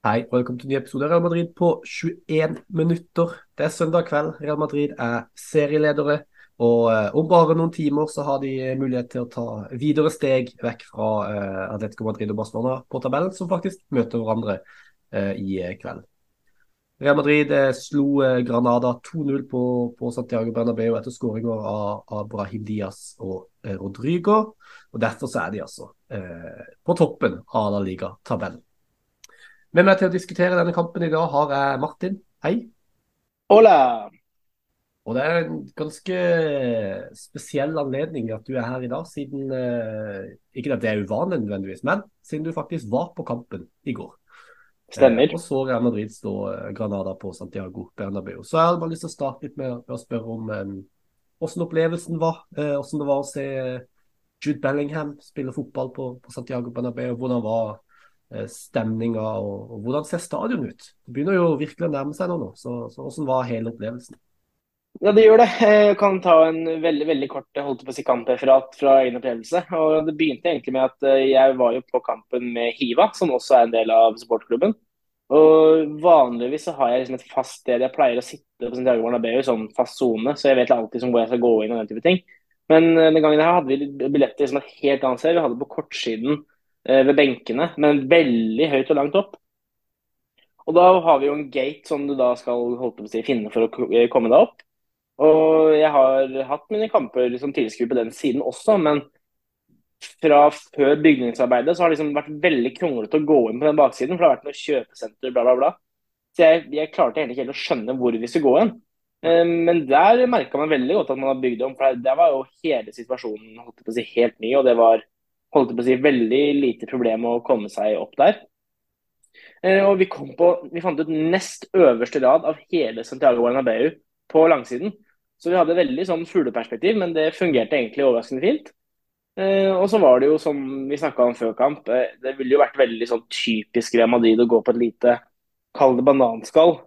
Hei, og velkommen til en ny episode av Real Madrid på 21 minutter. Det er søndag kveld. Real Madrid er serieledere. Og eh, om bare noen timer så har de mulighet til å ta videre steg vekk fra uh, Atletico Madrid og Barcelona på tabellen, som faktisk møter hverandre uh, i kveld. Real Madrid slo Granada 2-0 på, på, Santiago Bernabeu etter skåringer av, av, Brahim Diaz og Rodrigo. Og Derfor så er de altså på toppen av La Liga-tabellen. Med meg til å diskutere denne kampen i dag har jeg Martin. Hei. Hola. Og det er en ganske spesiell anledning at du er her i dag, siden uh, Ikke at det er uvanlig nødvendigvis, men siden du faktisk var på kampen i går. Stemmer. Uh, og så Real Madrid stå uh, Granada på Santiago Bernabeu. Så jeg hadde bare lyst til å starte litt med, å spørre om hvordan opplevelsen var. hvordan det var å se Jude Bellingham spille fotball på, på Santiago Bernabeu. Hvordan var Eh, stemninga, og, og, hvordan ser stadion ut? Det begynner jo virkelig å nærme seg nå, så, så hvordan var hele opplevelsen? Ja, det gjør det. Jeg kan ta en veldig veldig kort holdt på å si kampreferat fra egen opplevelse. Og Det begynte egentlig med at eh, jeg var jo på kampen med Hiva, som også er en del av supportklubben. Og Vanligvis så har jeg liksom et fast sted jeg pleier å sitte på Santiago Bernabeu, sånn fast sone, så jeg vet alltid hvor jeg skal gå inn og den type ting. Men eh, den gangen her hadde vi billetter som et helt annet sted. Vi hadde på kortsiden Eh, ved benkene, men veldig høyt og langt opp. Og Da har vi jo en gate som du da skal si, finne for å eh, komme deg opp. Og Jeg har hatt mine kamper som tilskuer på den siden også, men fra før bygningsarbeidet så har det liksom vært veldig kronglete å gå inn på den baksiden, for det har vært noe kjøpesenter, bla, bla, bla. Så jeg, jeg klarte egentlig ikke helt å skjønne hvor vi skulle gå hen. Eh, men der merka man veldig godt at man har bygd om, for der var jo hele situasjonen si, helt ny. og det var holdt på å si, veldig lite problem å komme seg opp der. Eh, og vi, kom på, vi fant ut nest øverste rad av hele Santiago Bernabeu på langsiden. Så vi hadde veldig sånn fugleperspektiv, men det fungerte egentlig overraskende fint. Eh, og så var det jo som vi snakka om før kamp, eh, det ville jo vært veldig sånn typisk Real Madrid å gå på et lite kall det bananskall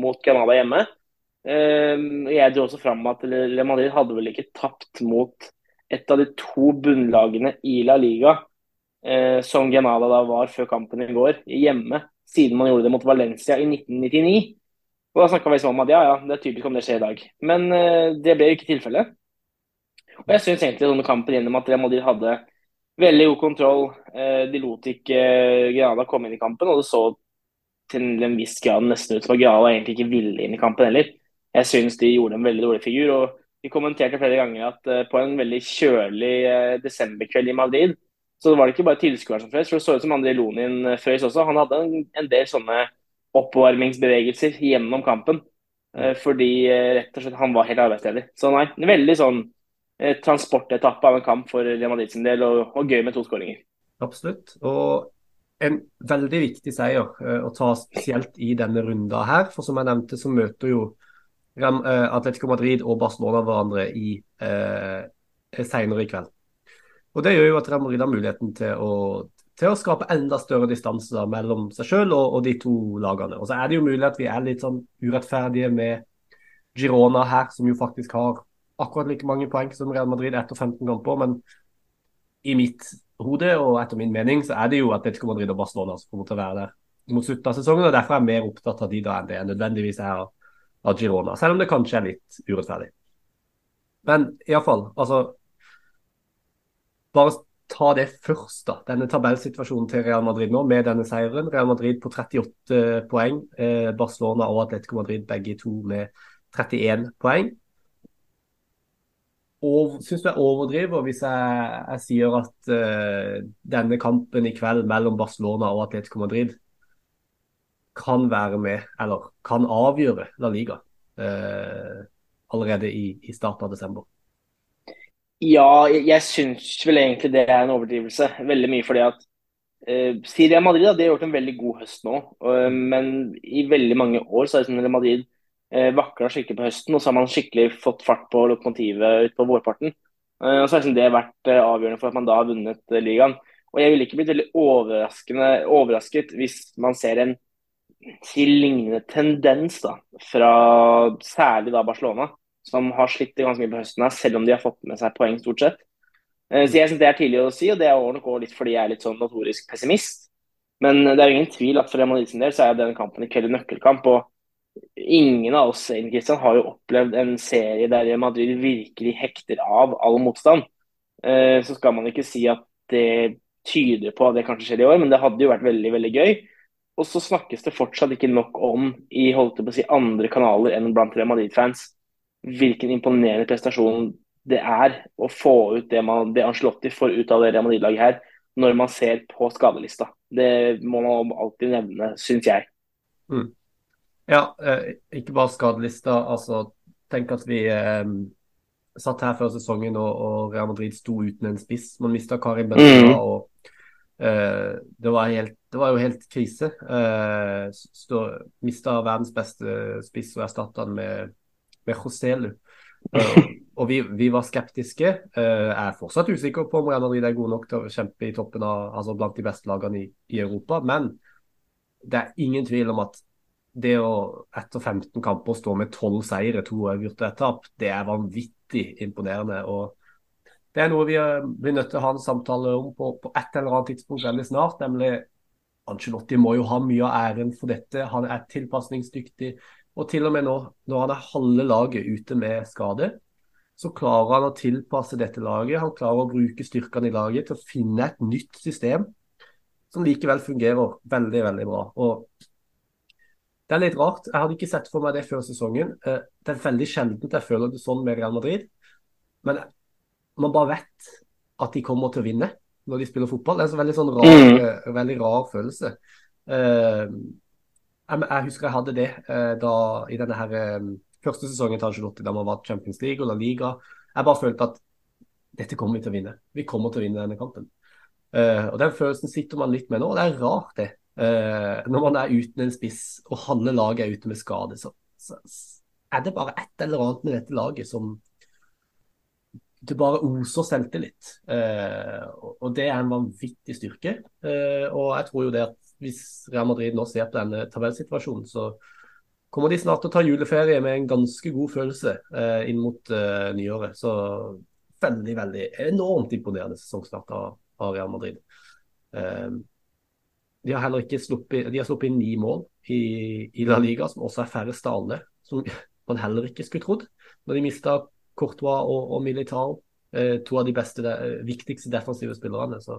mot Granada hjemme. Jeg dro også fram at Real Madrid hadde vel ikke tapt mot et av de to bunnlagene i La Liga, eh, som Granada da var før kampen i går, hjemme, siden man gjorde det mot Valencia i 1999. Og Da snakka vi sånn om at ja, ja, det er typisk om det skjer i dag. Men eh, det ble jo ikke tilfellet. Og jeg syns egentlig sånne kampen gjennom at Real Madrid hadde veldig god kontroll. Eh, de lot ikke eh, Granada komme inn i kampen, og det så til en viss grad nesten ut som at Granada egentlig ikke ville inn i kampen heller. Jeg syns de gjorde en veldig dårlig figur. og vi kommenterte flere ganger at uh, på en veldig kjølig uh, desemberkveld i Madrid, så var det ikke bare tilskuere som frøs. For det så ut som André Lonin eh, frøs også. Han hadde en, del sånne oppvarmingsbevegelser gjennom kampen. Uh, fordi rett og slett han var helt arbeidsledig. Så nei, en veldig sånn transportetappe av en kamp for Real Madrid sin del, og, og gøy med to skåringer. Absolutt. Og en veldig viktig seier å ta spesielt i denne runda her. For som jeg nevnte, så møter jo Eh, Atletico Madrid og Barcelona hverandre i eh, senere i kveld. Og Det gjør jo at Real Madrid har muligheten til å, til å skape enda større distanse mellom seg selv og, og, de to lagene. Og så er det jo mulig at vi er litt sånn urettferdige med Girona her, som jo faktisk har akkurat like mange poeng som Real Madrid etter 15 kamper. Men i mitt hode og etter min mening så er det jo Atletico Madrid og Barcelona som kommer til å være der mot slutten av sesongen. og Derfor er jeg mer opptatt av de da enn det jeg nødvendigvis er av av Girona. Selv om det kanskje er litt urettferdig. Men iallfall, altså Bare ta det først, da. Denne tabellsituasjonen til Real Madrid nå med denne seieren. Real Madrid på 38 poeng. Eh, Barcelona og Atletico Madrid begge to med 31 poeng. Og syns du jeg overdriver hvis jeg, jeg sier at uh, denne kampen i kveld mellom Barcelona og Atletico Madrid kan være med, eller kan avgjøre La Liga eh, allerede i, i starten av desember? Ja, jeg, jeg syns vel egentlig det er en overdrivelse. Veldig mye fordi at eh, Syria Madrid har gjort en veldig god høst nå. Eh, men i veldig mange år så har liksom Madrid eh, vakla skikkelig på høsten, og så har man skikkelig fått fart på lokomotivet utpå vårparten. Eh, og så har liksom det vært eh, avgjørende for at man da har vunnet eh, ligaen. Og jeg ville ikke blitt veldig overrasket hvis man ser en til lignende tendens da, fra særlig da Barcelona, som har slitt ganske mye på høsten, her, selv om de har fått med seg poeng stort sett. Eh, så jeg synes Det er tidlig å si, og det er nok litt fordi jeg er litt sånn notorisk pessimist. Men det er ingen tvil at for Real Madrid sin del så er denne kampen i kveld en nøkkelkamp. og Ingen av oss Kristian, har jo opplevd en serie der Real Madrid virkelig hekter av all motstand. Eh, så skal man ikke si at det tyder på at det kanskje skjer i år, men det hadde jo vært veldig veldig gøy. Og så snakkes det fortsatt ikke nok om i holdt på å si, andre kanaler enn blant Real Madrid-fans hvilken imponerende prestasjon det er å få ut det, man, det Ancelotti får ut av det Real Madrid-laget her, når man ser på skadelista. Det må man alltid nevne, syns jeg. Mm. Ja, eh, ikke bare skadelista. altså Tenk at vi eh, satt her før sesongen og, og, Real Madrid sto uten en spiss. Man mista Karim Benzema. Mm. og eh, det, var helt, det, var jo helt krise. Eh, mista verdens beste spiss og erstatta han med, med Joselu. Uh, og vi, vi, var skeptiske. Uh, jeg er fortsatt usikker på om Real Madrid er gode nok til å kjempe i toppen av, altså blant de beste lagene i, i, Europa. Men det er ingen tvil om at det å etter 15 kamper stå med 12 seire, to uavgjorte tap, det er vanvittig imponerende. og Det er noe vi blir nødt til å ha en samtale om på, på et eller annet tidspunkt veldig snart. nemlig Ancelotti må jo ha mye av æren for dette. Han er tilpasningsdyktig. Og til og med nå, når han er halve laget ute med skade, så klarer han å tilpasse dette laget. Han klarer å bruke styrkene i laget til å finne et nytt system som likevel fungerer veldig, veldig bra. Og det er litt rart. Jeg hadde ikke sett for meg det før sesongen. Eh, det er veldig sjeldent jeg føler det sånn med Real Madrid. Men man bare vet at de kommer til å vinne når de spiller fotball. Det er en veldig, sånn rar, mm. Eh, veldig rar følelse. Uh, jeg, husker jeg hadde det eh, da i denne her, eh, første sesongen til Angelotti, da man var Champions League og La Liga. Jeg bare følte at dette kommer vi til å vinne. Vi kommer til å vinne denne kampen. Eh, og Den følelsen sitter man litt med nå. og Det er rart, det. Eh, når man er uten en spiss og halve laget er ute med skade, så, så, er det bare et eller annet med dette laget som det bare oser selvtillit. Eh, og det er en vanvittig styrke. Eh, og jeg tror jo det at hvis Real Madrid nå ser på denne tabellsituasjonen, så kommer de snart til å ta juleferie med en ganske god følelse eh, inn mot eh, nyåret. Så veldig, veldig enormt imponerende sesongstart av, av Real Madrid. Eh, de har heller ikke sluppet, de har sluppet inn ni mål i, i, La Liga, som også er færre av. Som man heller ikke skulle trodd. Når de mista Courtois og, og Militao, eh, to av de beste, de, viktigste defensive spillerne. Så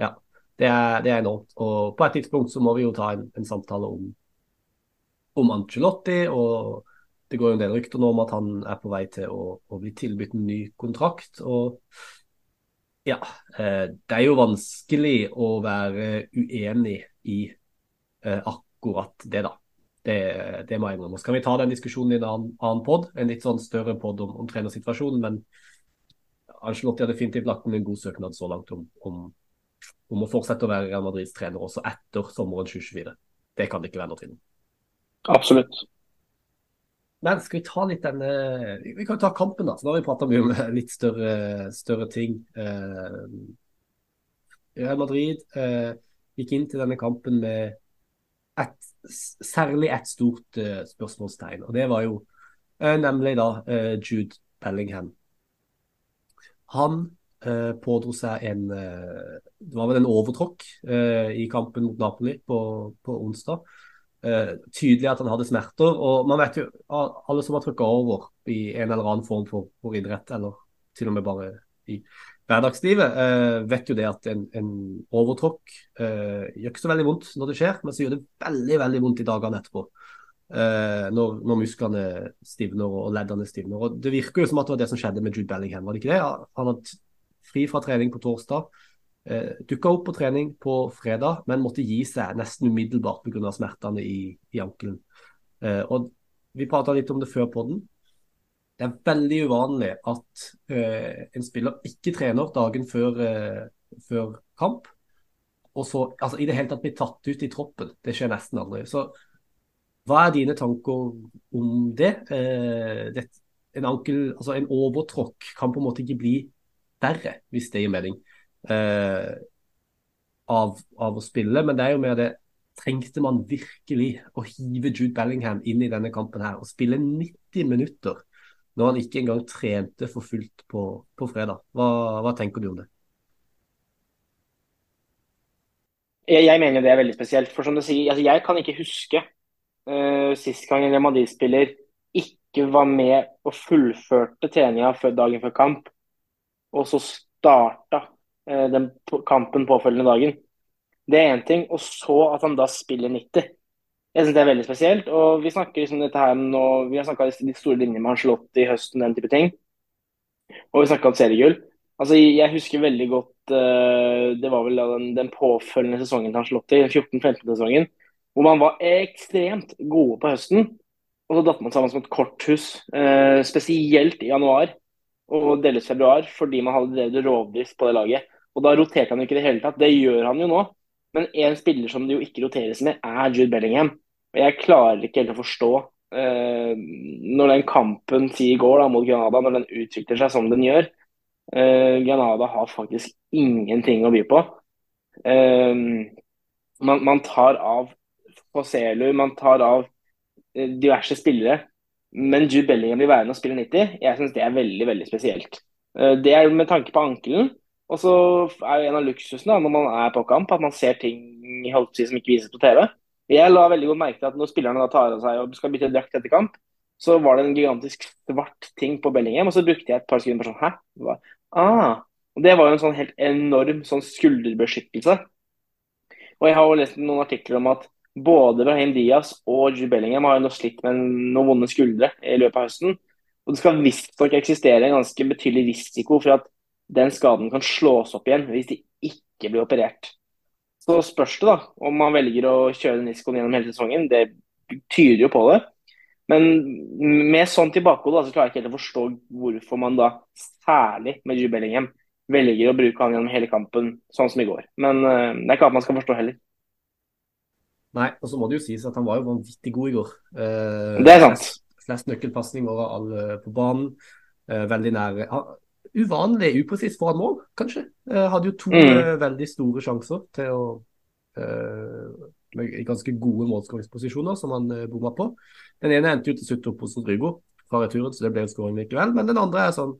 ja, det er, det er, enormt. Og på et tidspunkt så må vi jo ta en, en samtale om, om Angelotti. Og det går jo en del rykter nå om at han er på vei til å, å bli tilbudt en ny kontrakt. Og ja, eh, det er jo vanskelig å være uenig i eh, akkurat det, da. Det, det, må jeg innrømme. Så kan vi ta den diskusjonen i en annen, annen pod, en litt sånn større pod om, om trenersituasjonen. Men Angelotti har definitivt lagt inn en god søknad så langt om, om om å fortsette å være Real Madrids trener også etter sommeren 2024. Det kan det ikke være noe tvil om. Absolutt. Men skal vi ta litt denne Vi kan jo ta kampen, da. Så nå har vi prata mye om litt større, større ting. Eh, Real Madrid eh, gikk inn til denne kampen med et, særlig et stort uh, spørsmålstegn. Og det var jo uh, nemlig da uh, Jude Bellingham. Han pådro seg en Det var vel en overtråkk i kampen mot Napoli på, på onsdag. Tydelig at han hadde smerter. og man vet jo, Alle som har trykka over i en eller annen form for, for, idrett, eller til og med bare i hverdagslivet, eh, vet jo det at en, en overtråkk eh, gjør ikke så veldig vondt når det skjer, men så gjør det veldig veldig vondt i dagene etterpå. Uh, når, når, musklene stivner og leddene stivner. Og Det virker jo som at det var det som skjedde med Jude Bellingham, var det ikke det? Han hadde fri fra trening på torsdag. Eh, Dukka opp på trening på fredag, men måtte gi seg nesten umiddelbart pga. smertene i, i ankelen. Eh, og Vi prata litt om det før på den. Det er veldig uvanlig at eh, en spiller ikke trener dagen før, eh, før kamp. Og så altså, i det hele tatt blir tatt ut i troppen. Det skjer nesten aldri. Så hva er dine tanker om det? Eh, det en, ankel, altså en overtråkk kan på en måte ikke bli verre, hvis det gir mening, eh, av, av, å spille. Men det er jo mer det Trengte man virkelig å hive Jude Bellingham inn i denne kampen her og spille 90 minutter når han ikke engang trente for fullt på, på fredag? Hva, hva tenker du om det? Jeg, jeg mener det er veldig spesielt. For som du sier, altså jeg kan ikke huske uh, sist gang en Real Madrid-spiller ikke var med og fullførte treninga dagen før kamp, og så starta uh, den kampen påfølgende dagen. Det er én ting. Og så at han da spiller 90. Jeg syns det er veldig spesielt. Og vi snakker liksom dette her nå, vi har snakka de store linjene med Angelotti i høsten, den type ting. Og vi snakka om seriegull. Altså, jeg husker veldig godt uh, Det var vel den, den påfølgende sesongen til Angelotti, 14-15-sesongen, hvor man var ekstremt gode på høsten. Og så datt man sammen som et korthus, uh, spesielt i januar og delvis februar, fordi man hadde drevet rovdrift på det laget. Og da roterte han ikke i det hele tatt. Det gjør han jo nå. Men en spiller som det jo ikke roteres med, er Jude Bellingham. Og Jeg klarer ikke helt å forstå uh, når den kampen til i går da, mot Granada, når den utvikler seg som den gjør. Uh, Granada har faktisk ingenting å by på. Uh, man, man, tar av Poselu, man tar av diverse spillere. Men Jude Bellingham blir værende og spille 90. Jeg syns det er veldig veldig spesielt. Det er med tanke på ankelen. Og så er jo en av luksusene når man er på kamp, at man ser ting som ikke vises på TV. Jeg la veldig godt merke til at når spillerne da tar av seg og skal bytte drakt etter kamp, så var det en gigantisk svart ting på Bellingham, og så brukte jeg et par sekunder på sånn Hæ? Det ah. Og det var jo en sånn helt enorm sånn skulderbeskyttelse. Og jeg har jo lest noen artikler om at både Brahim Diaz og Jude Bellingham har jo nå slitt med noen vonde skuldre i løpet av høsten. Og det skal visstnok eksistere en ganske betydelig risiko for at den skaden kan slås opp igjen hvis de ikke blir operert. Så spørs det da om man velger å kjøre den risikoen gjennom hele sesongen. Det tyder jo på det. Men med sånn tilbakehode så klarer jeg ikke helt å forstå hvorfor man da, særlig med Jude Bellingham, velger å bruke han gjennom hele kampen, sånn som i går. Men uh, det er ikke alt man skal forstå heller. Nei, og så må det jo sies at han var jo vanvittig god i går. Uh, det er sant. Flest, flest nøkkelpasninger alle på banen. Uh, veldig nære uvanlig upresis foran mål, kanskje. Uh, hadde jo to mm. uh, veldig store sjanser til å uh, med ganske gode målskåringsposisjoner som han uh, bomma på. Den ene endte jo til slutt opp hos Rodrigo fra returen, så det ble en skåring likevel. Men den andre er sånn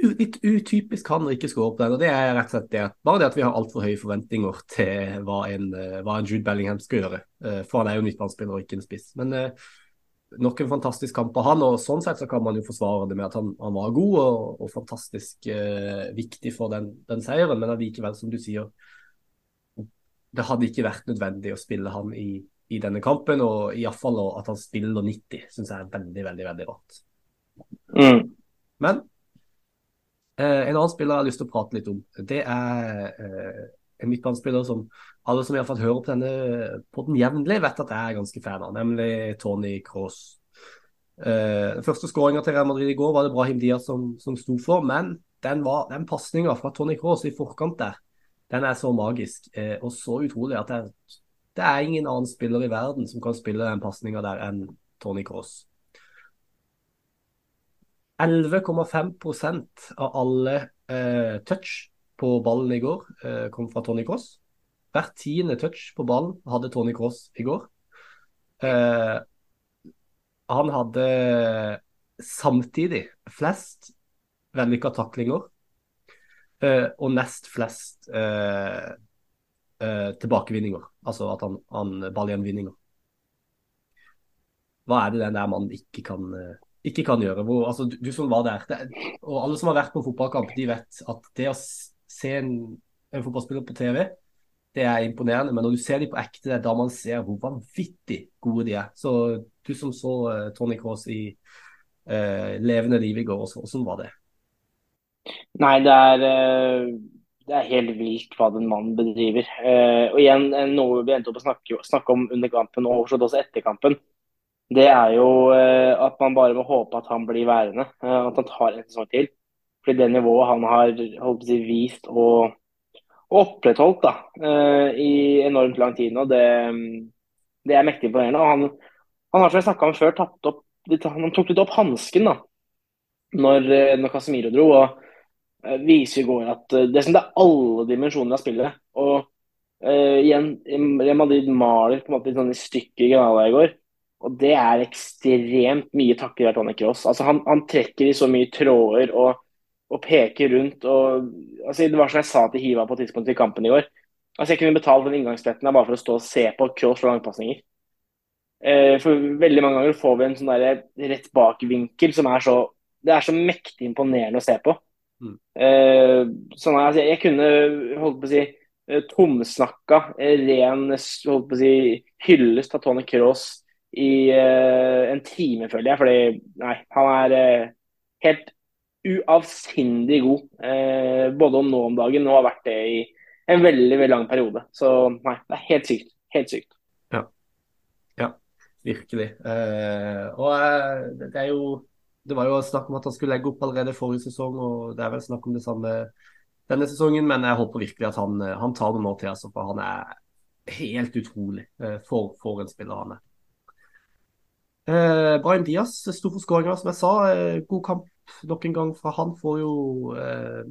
Litt utypisk han ikke skåre på den. og det er rett og slett det, Bare det at vi har altfor høye forventninger til hva en, hva en Jude Bellingham skal gjøre. For han er jo midtbanespiller og ikke en spiss. Men nok en fantastisk kamp av han, og sånn sett så kan man jo forsvare det med at han, han var god og, og fantastisk eh, viktig for den, den, seieren, men allikevel, som du sier, det hadde ikke vært nødvendig å spille han i, i denne kampen, og iallfall at han spiller 90, syns jeg er veldig, veldig veldig rart. Mm. Men eh, en annen spiller jeg har lyst til å prate litt om, det er eh, en midtbanespiller som alle som i hvert fall hører på denne podden jevnlig, vet at jeg er ganske fan av, nemlig Tony Cross. Uh, den første skåringa til Real Madrid i går var det Brahim Diaz som, som sto for, men den, var, den pasninga fra Tony Cross i forkant der, den er så magisk uh, og så utrolig at det, det, er ingen annen spiller i verden som kan spille den pasninga der enn Tony Cross. 11,5% av alle uh, touch på ballen i går eh, kom fra Tony Cross. Hvert tiende touch på ballen hadde Tony Cross i går. Eh, han hadde samtidig flest vellykka taklinger eh, og nest flest eh, eh, tilbakevinninger. Altså at han, han ballgjenvinninger. Hva er det den der mannen ikke kan eh, ikke kan gjøre. Hvor, altså, du, du, som var der, det, og alle som har vært på fotballkamp, de vet at det å se en, en fotballspiller på TV, det er imponerende. Men når du ser dem på ekte, det er da man ser hvor vanvittig gode de er. Så du som så uh, Tony Cross i uh, levende liv i går, hvordan var det? Nei, det er, uh, det er helt vilt hva den mannen bedriver. og igjen, noe vi endte opp å snakke, snakke om under kampen og også etter kampen. Det er jo at man bare må håpe at han blir værende. At han tar en sesong til. Fordi det nivået han har si, vist og, og opprettholdt da, uh, i enormt lang tid nå, det, det er mektig imponerende. Han, han, har som jeg snakka om før, tatt opp, han tok litt opp hansken da, når, eh, når Casemiro dro. og uh, viser i går at det, det er alle dimensjoner av spillet. og uh, igjen, Real Madrid maler på en måte litt sånn i stykker Granada i går. Og det er ekstremt mye takket være Tony Cross. Altså, han, han trekker i så mye tråder og og peker rundt. og altså, Det var som jeg sa til Hiva på tidspunktet i kampen i år. altså Jeg kunne betalt den inngangsbilletten bare for å stå og se på Kroos og langpasninger. Eh, for veldig mange ganger får vi en sånn der rett bak-vinkel som er så Det er så mektig imponerende å se på. Mm. Eh, sånn, altså, jeg kunne holdt på å si eh, tomsnakka ren holdt på å si, hyllest av Tony Cross i eh, en time, føler jeg. Fordi nei, han er uh, helt uavsindig god. Eh, både om nå om dagen og har vært det i en veldig veldig lang periode. Så nei, det er helt sykt. Helt sykt. Ja, ja virkelig. og det er jo Det var jo snakk om at han skulle legge opp allerede forrige sesong, og det er vel snakk om det samme denne sesongen. Men jeg håper virkelig at han, han tar det nå til, altså, for han er helt utrolig for, for en spiller han er. Eh, Brian Diaz sto for skåringa, som jeg sa. Eh, god kamp nok en gang fra han. Får jo eh,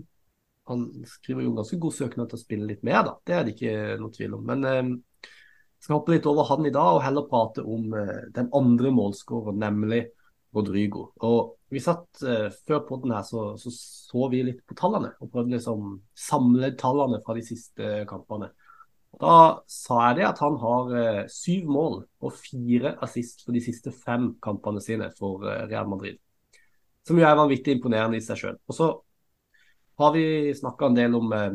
Han skriver jo ganske god søknad til å spille litt mer, da. Det er det ikke noe tvil om. Men eh, skal hoppe litt over han i dag og heller prate om eh, den andre målskåreren, nemlig Rodrigo. Og vi satt eh, Før podden her så, så, så vi litt på tallene og prøvde liksom samle tallene fra de siste kampene. Da sa jeg det at han har eh, syv mål og fire assist på de siste fem kampene sine for eh, Real Madrid. Som jo er vanvittig imponerende i seg sjøl. Og så har vi snakka en del om eh,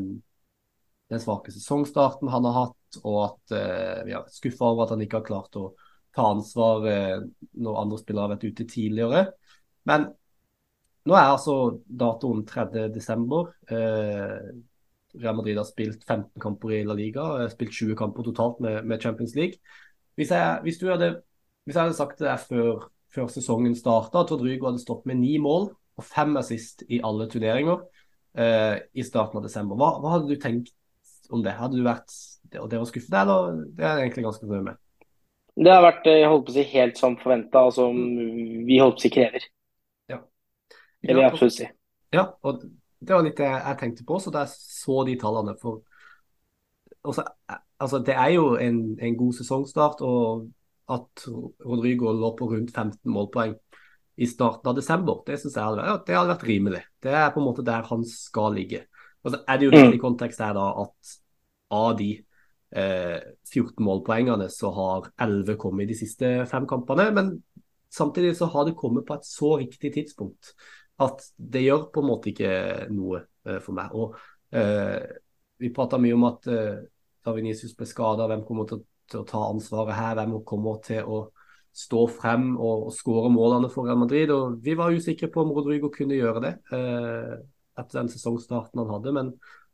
den svake sesongstarten han har hatt, og at eh, vi er skuffa over at han ikke har klart å ta ansvar eh, når andre spillere har vært ute tidligere. Men nå er altså datoen 3.12. Eh, Real Madrid har spilt 15 kamper i La Liga og spilt 20 kamper totalt med, med Champions League. Hvis jeg, hvis, hadde, hvis jeg, hadde, sagt det før, før sesongen starta, at Rodrigo hadde stått med ni mål og fem assist i alle turneringer eh, i starten av desember, hva, hva, hadde du tenkt om det? Hadde du vært og det var skuffet, eller det er jeg egentlig ganske fornøyd med? Det har vært jeg holdt på å si, helt som forventa, og som vi holdt på å si krever. Ja. Det vil jeg absolutt si. Ja, og det var litt det jeg tenkte på, så da jeg så de tallene. For også, altså, det er jo en, en, god sesongstart, og at Rodrigo lå på rundt 15 målpoeng i starten av desember, det syns jeg hadde, det hadde vært rimelig. Det er på en måte der han skal ligge. Og så er det jo litt i kontekst her da at av de eh, 14 målpoengene så har 11 kommet i de siste fem kampene. Men samtidig så har det kommet på et så riktig tidspunkt at det gjør på en måte ikke noe uh, for meg. Og uh, Vi prata mye om at uh, da Venicius ble skada, hvem kommer til, til, å ta ansvaret her? Hvem kommer til å stå frem og, og skåre målene for Real Madrid? Og Vi var usikre på om Rodrigo kunne gjøre det etter den sesongstarten han hadde, men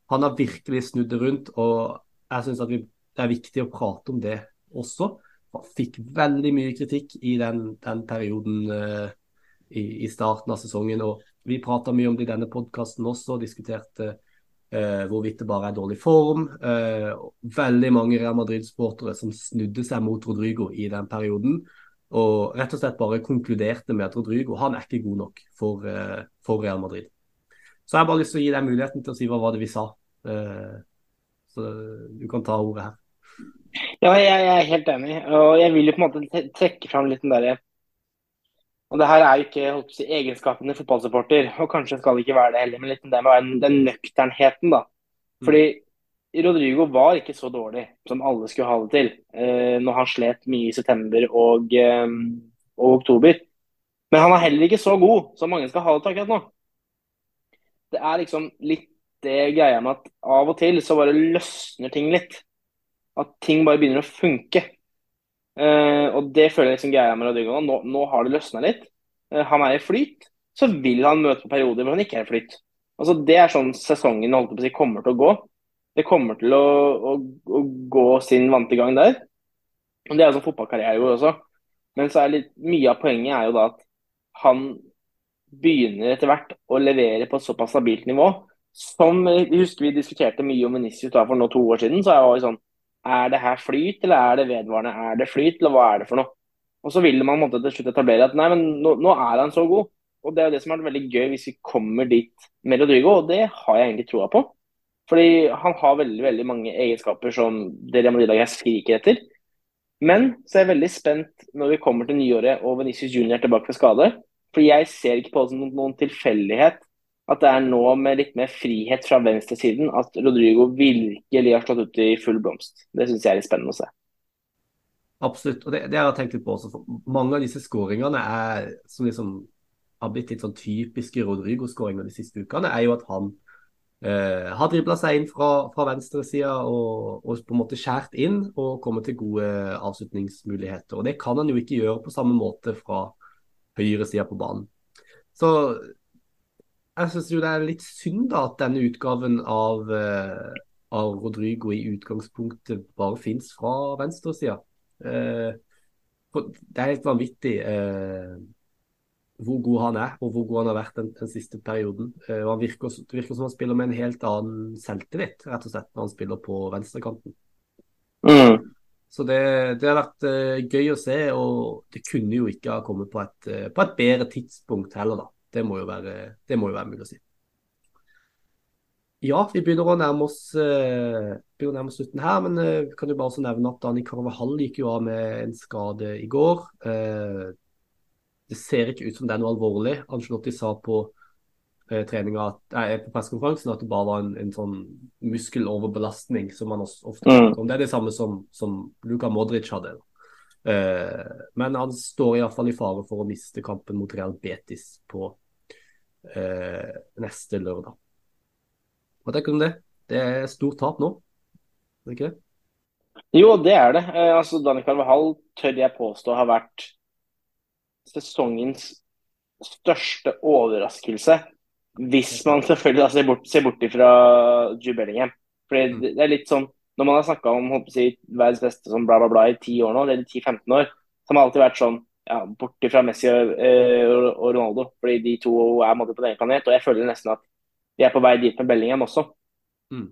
han har virkelig snudd det rundt. og jeg synes at vi, Det er viktig å prate om det også. Han fikk veldig mye kritikk i den, den perioden i, i, starten av sesongen. og Vi prata mye om det i denne podkasten også, og diskuterte eh, hvorvidt det bare er dårlig form. Eh, veldig mange Real Madrid-sportere som snudde seg mot Rodrigo i den perioden. Og rett og slett bare konkluderte med at Rodrigo han er ikke god nok for, eh, for Real Madrid. Så jeg har bare lyst til å gi deg muligheten til å si hva var det vi sa. Eh, så du kan ta ordet her. Ja, jeg, jeg, er helt enig. Og jeg vil jo på en måte trekke fram litt den derre og det her er jo ikke si, egenskapen til fotballsupporter, og kanskje skal det ikke være det heller, men litt det med den nøkternheten, da. Mm. Fordi Rodrigo var ikke så dårlig som alle skulle ha det til eh, når han slet mye i september og, eh, og, oktober. Men han er heller ikke så god som mange skal ha det til akkurat nå. Det er liksom litt det greia med at av og til så bare løsner ting litt. At ting bare begynner å funke. Uh, og det føler jeg liksom greia med Rodrigo nå. Nå har det løsna litt. Uh, han er i flyt. Så vil han møte på perioder hvor han ikke er i flyt. Altså, det er sånn sesongen holdt på å si, kommer til å gå. Det kommer til å, å, å gå sin vante gang der. Og Det er jo sånn fotballkarriere går også. Men så er litt, mye av poenget er jo da at han begynner etter hvert å levere på et såpass stabilt nivå. Som jeg husker vi diskuterte mye om Venicius for nå to år siden. så er jo sånn, er det her flyt, eller er det vedvarende? Er det flyt, eller hva er det for noe? Og så vil man måtte til slutt etablere at nei, men nå, nå, er han så god. Og Det er jo det som er veldig gøy hvis vi kommer dit med Rodrigo, og det har jeg egentlig troa på. Fordi han har veldig veldig mange egenskaper som dere Real Madrid skriker etter. Men så er jeg veldig spent når vi kommer til nyåret og Venicius Junior er tilbake fra skade. For jeg ser ikke på det som noen tilfeldighet at det er nå med litt mer frihet fra venstresiden at Rodrigo virkelig har slått ut i full blomst. Det syns jeg er litt spennende å se. Absolutt, og det, det har jeg tenkt litt på også. Mange av disse skåringene er som liksom har blitt litt sånn typiske Rodrigo-skåringer de siste ukene, er jo at han eh, har dribla seg inn fra, fra venstresida og, og på en måte skjært inn og kommet til gode avslutningsmuligheter. Og Det kan han jo ikke gjøre på samme måte fra høyresida på banen. Så jeg syns jo det er litt synd da at denne utgaven av, uh, av Rodrigo i utgangspunktet bare fins fra venstresida. Uh, det er helt vanvittig uh, hvor god han er, og hvor god han har vært den, den siste perioden. Uh, virker, det virker som han spiller med en helt annen selvtillit, rett og slett, når han spiller på venstrekanten. Mm. Så det, det, har vært uh, gøy å se, og det kunne jo ikke ha kommet på et, uh, på et bedre tidspunkt heller, da. Det må, jo være, det må jo være mulig å si. Ja, vi begynner å nærme oss, uh, begynner å nærme oss slutten her, men vi kan jo bare også nevne at Dani Carvahall gikk jo av med en skade i går. det ser ikke ut som det er noe alvorlig. Angelotti sa på eh, treninga eh, på pressekonferansen at det bare var en, en sånn muskeloverbelastning som man også, ofte snakker om. Det er det samme som, som Luka Modric hadde. Eh, men han står iallfall i fare for å miste kampen mot Real Betis på eh, neste lørdag. Hva tenker du om det? Det er stort tap nå, er det ikke det? Jo, det er det. Eh, altså, Dani Carvahall tør jeg påstå har vært sesongens største overraskelse hvis man selvfølgelig da ser bort, ser bort fra Jude Bellingham. Fordi mm. det er litt sånn, Når man har snakka om håper jeg, verdens beste som bla, bla, bla i 10 år nå, eller 10-15 år, så har man alltid vært sånn ja, borti fra Messi og, eh, og, Ronaldo. Fordi de to er på den ene planet. Og jeg føler nesten at vi er på vei dit med Bellingham også. Mm.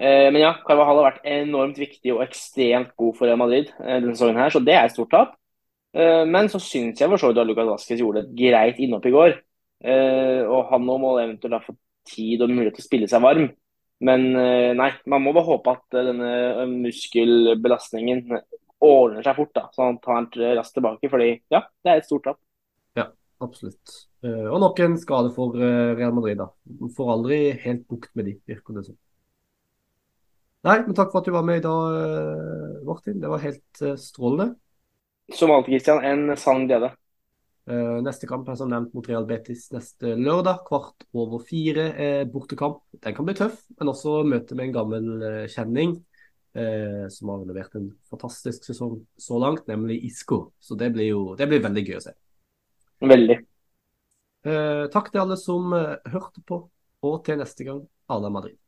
Eh, men ja, Carvahall har vært enormt viktig og ekstremt god for Real Madrid eh, denne sesongen her, så det er et stort tap. Eh, men så syns jeg for så vidt at Lucas Vasquez gjorde et greit innhopp i går. Uh, og han nå må eventuelt ha fått tid og mulighet til å spille seg varm. Men uh, nei, man må bare håpe at uh, denne muskelbelastningen ordner seg fort, da, så han tar raskt tilbake. fordi ja, det er et stort tap. Ja, absolutt. og nok en skade for Real Madrid. da. Får aldri helt bukt med de, virker det som. Nei, men takk for at du var med i dag, Martin. Det var helt strålende. Som alltid, Christian. En sann glede. Uh, neste kamp er som nevnt mot Real Betis neste lørdag, kvart over fire. er bortekamp. Den kan bli tøff, men også møte med en gammel uh, kjenning uh, som har levert en fantastisk sesong så langt, nemlig Isco. Så det blir jo det blir veldig gøy å se. Veldig. takk til alle som hørte på, og til neste gang, Ala Madrid.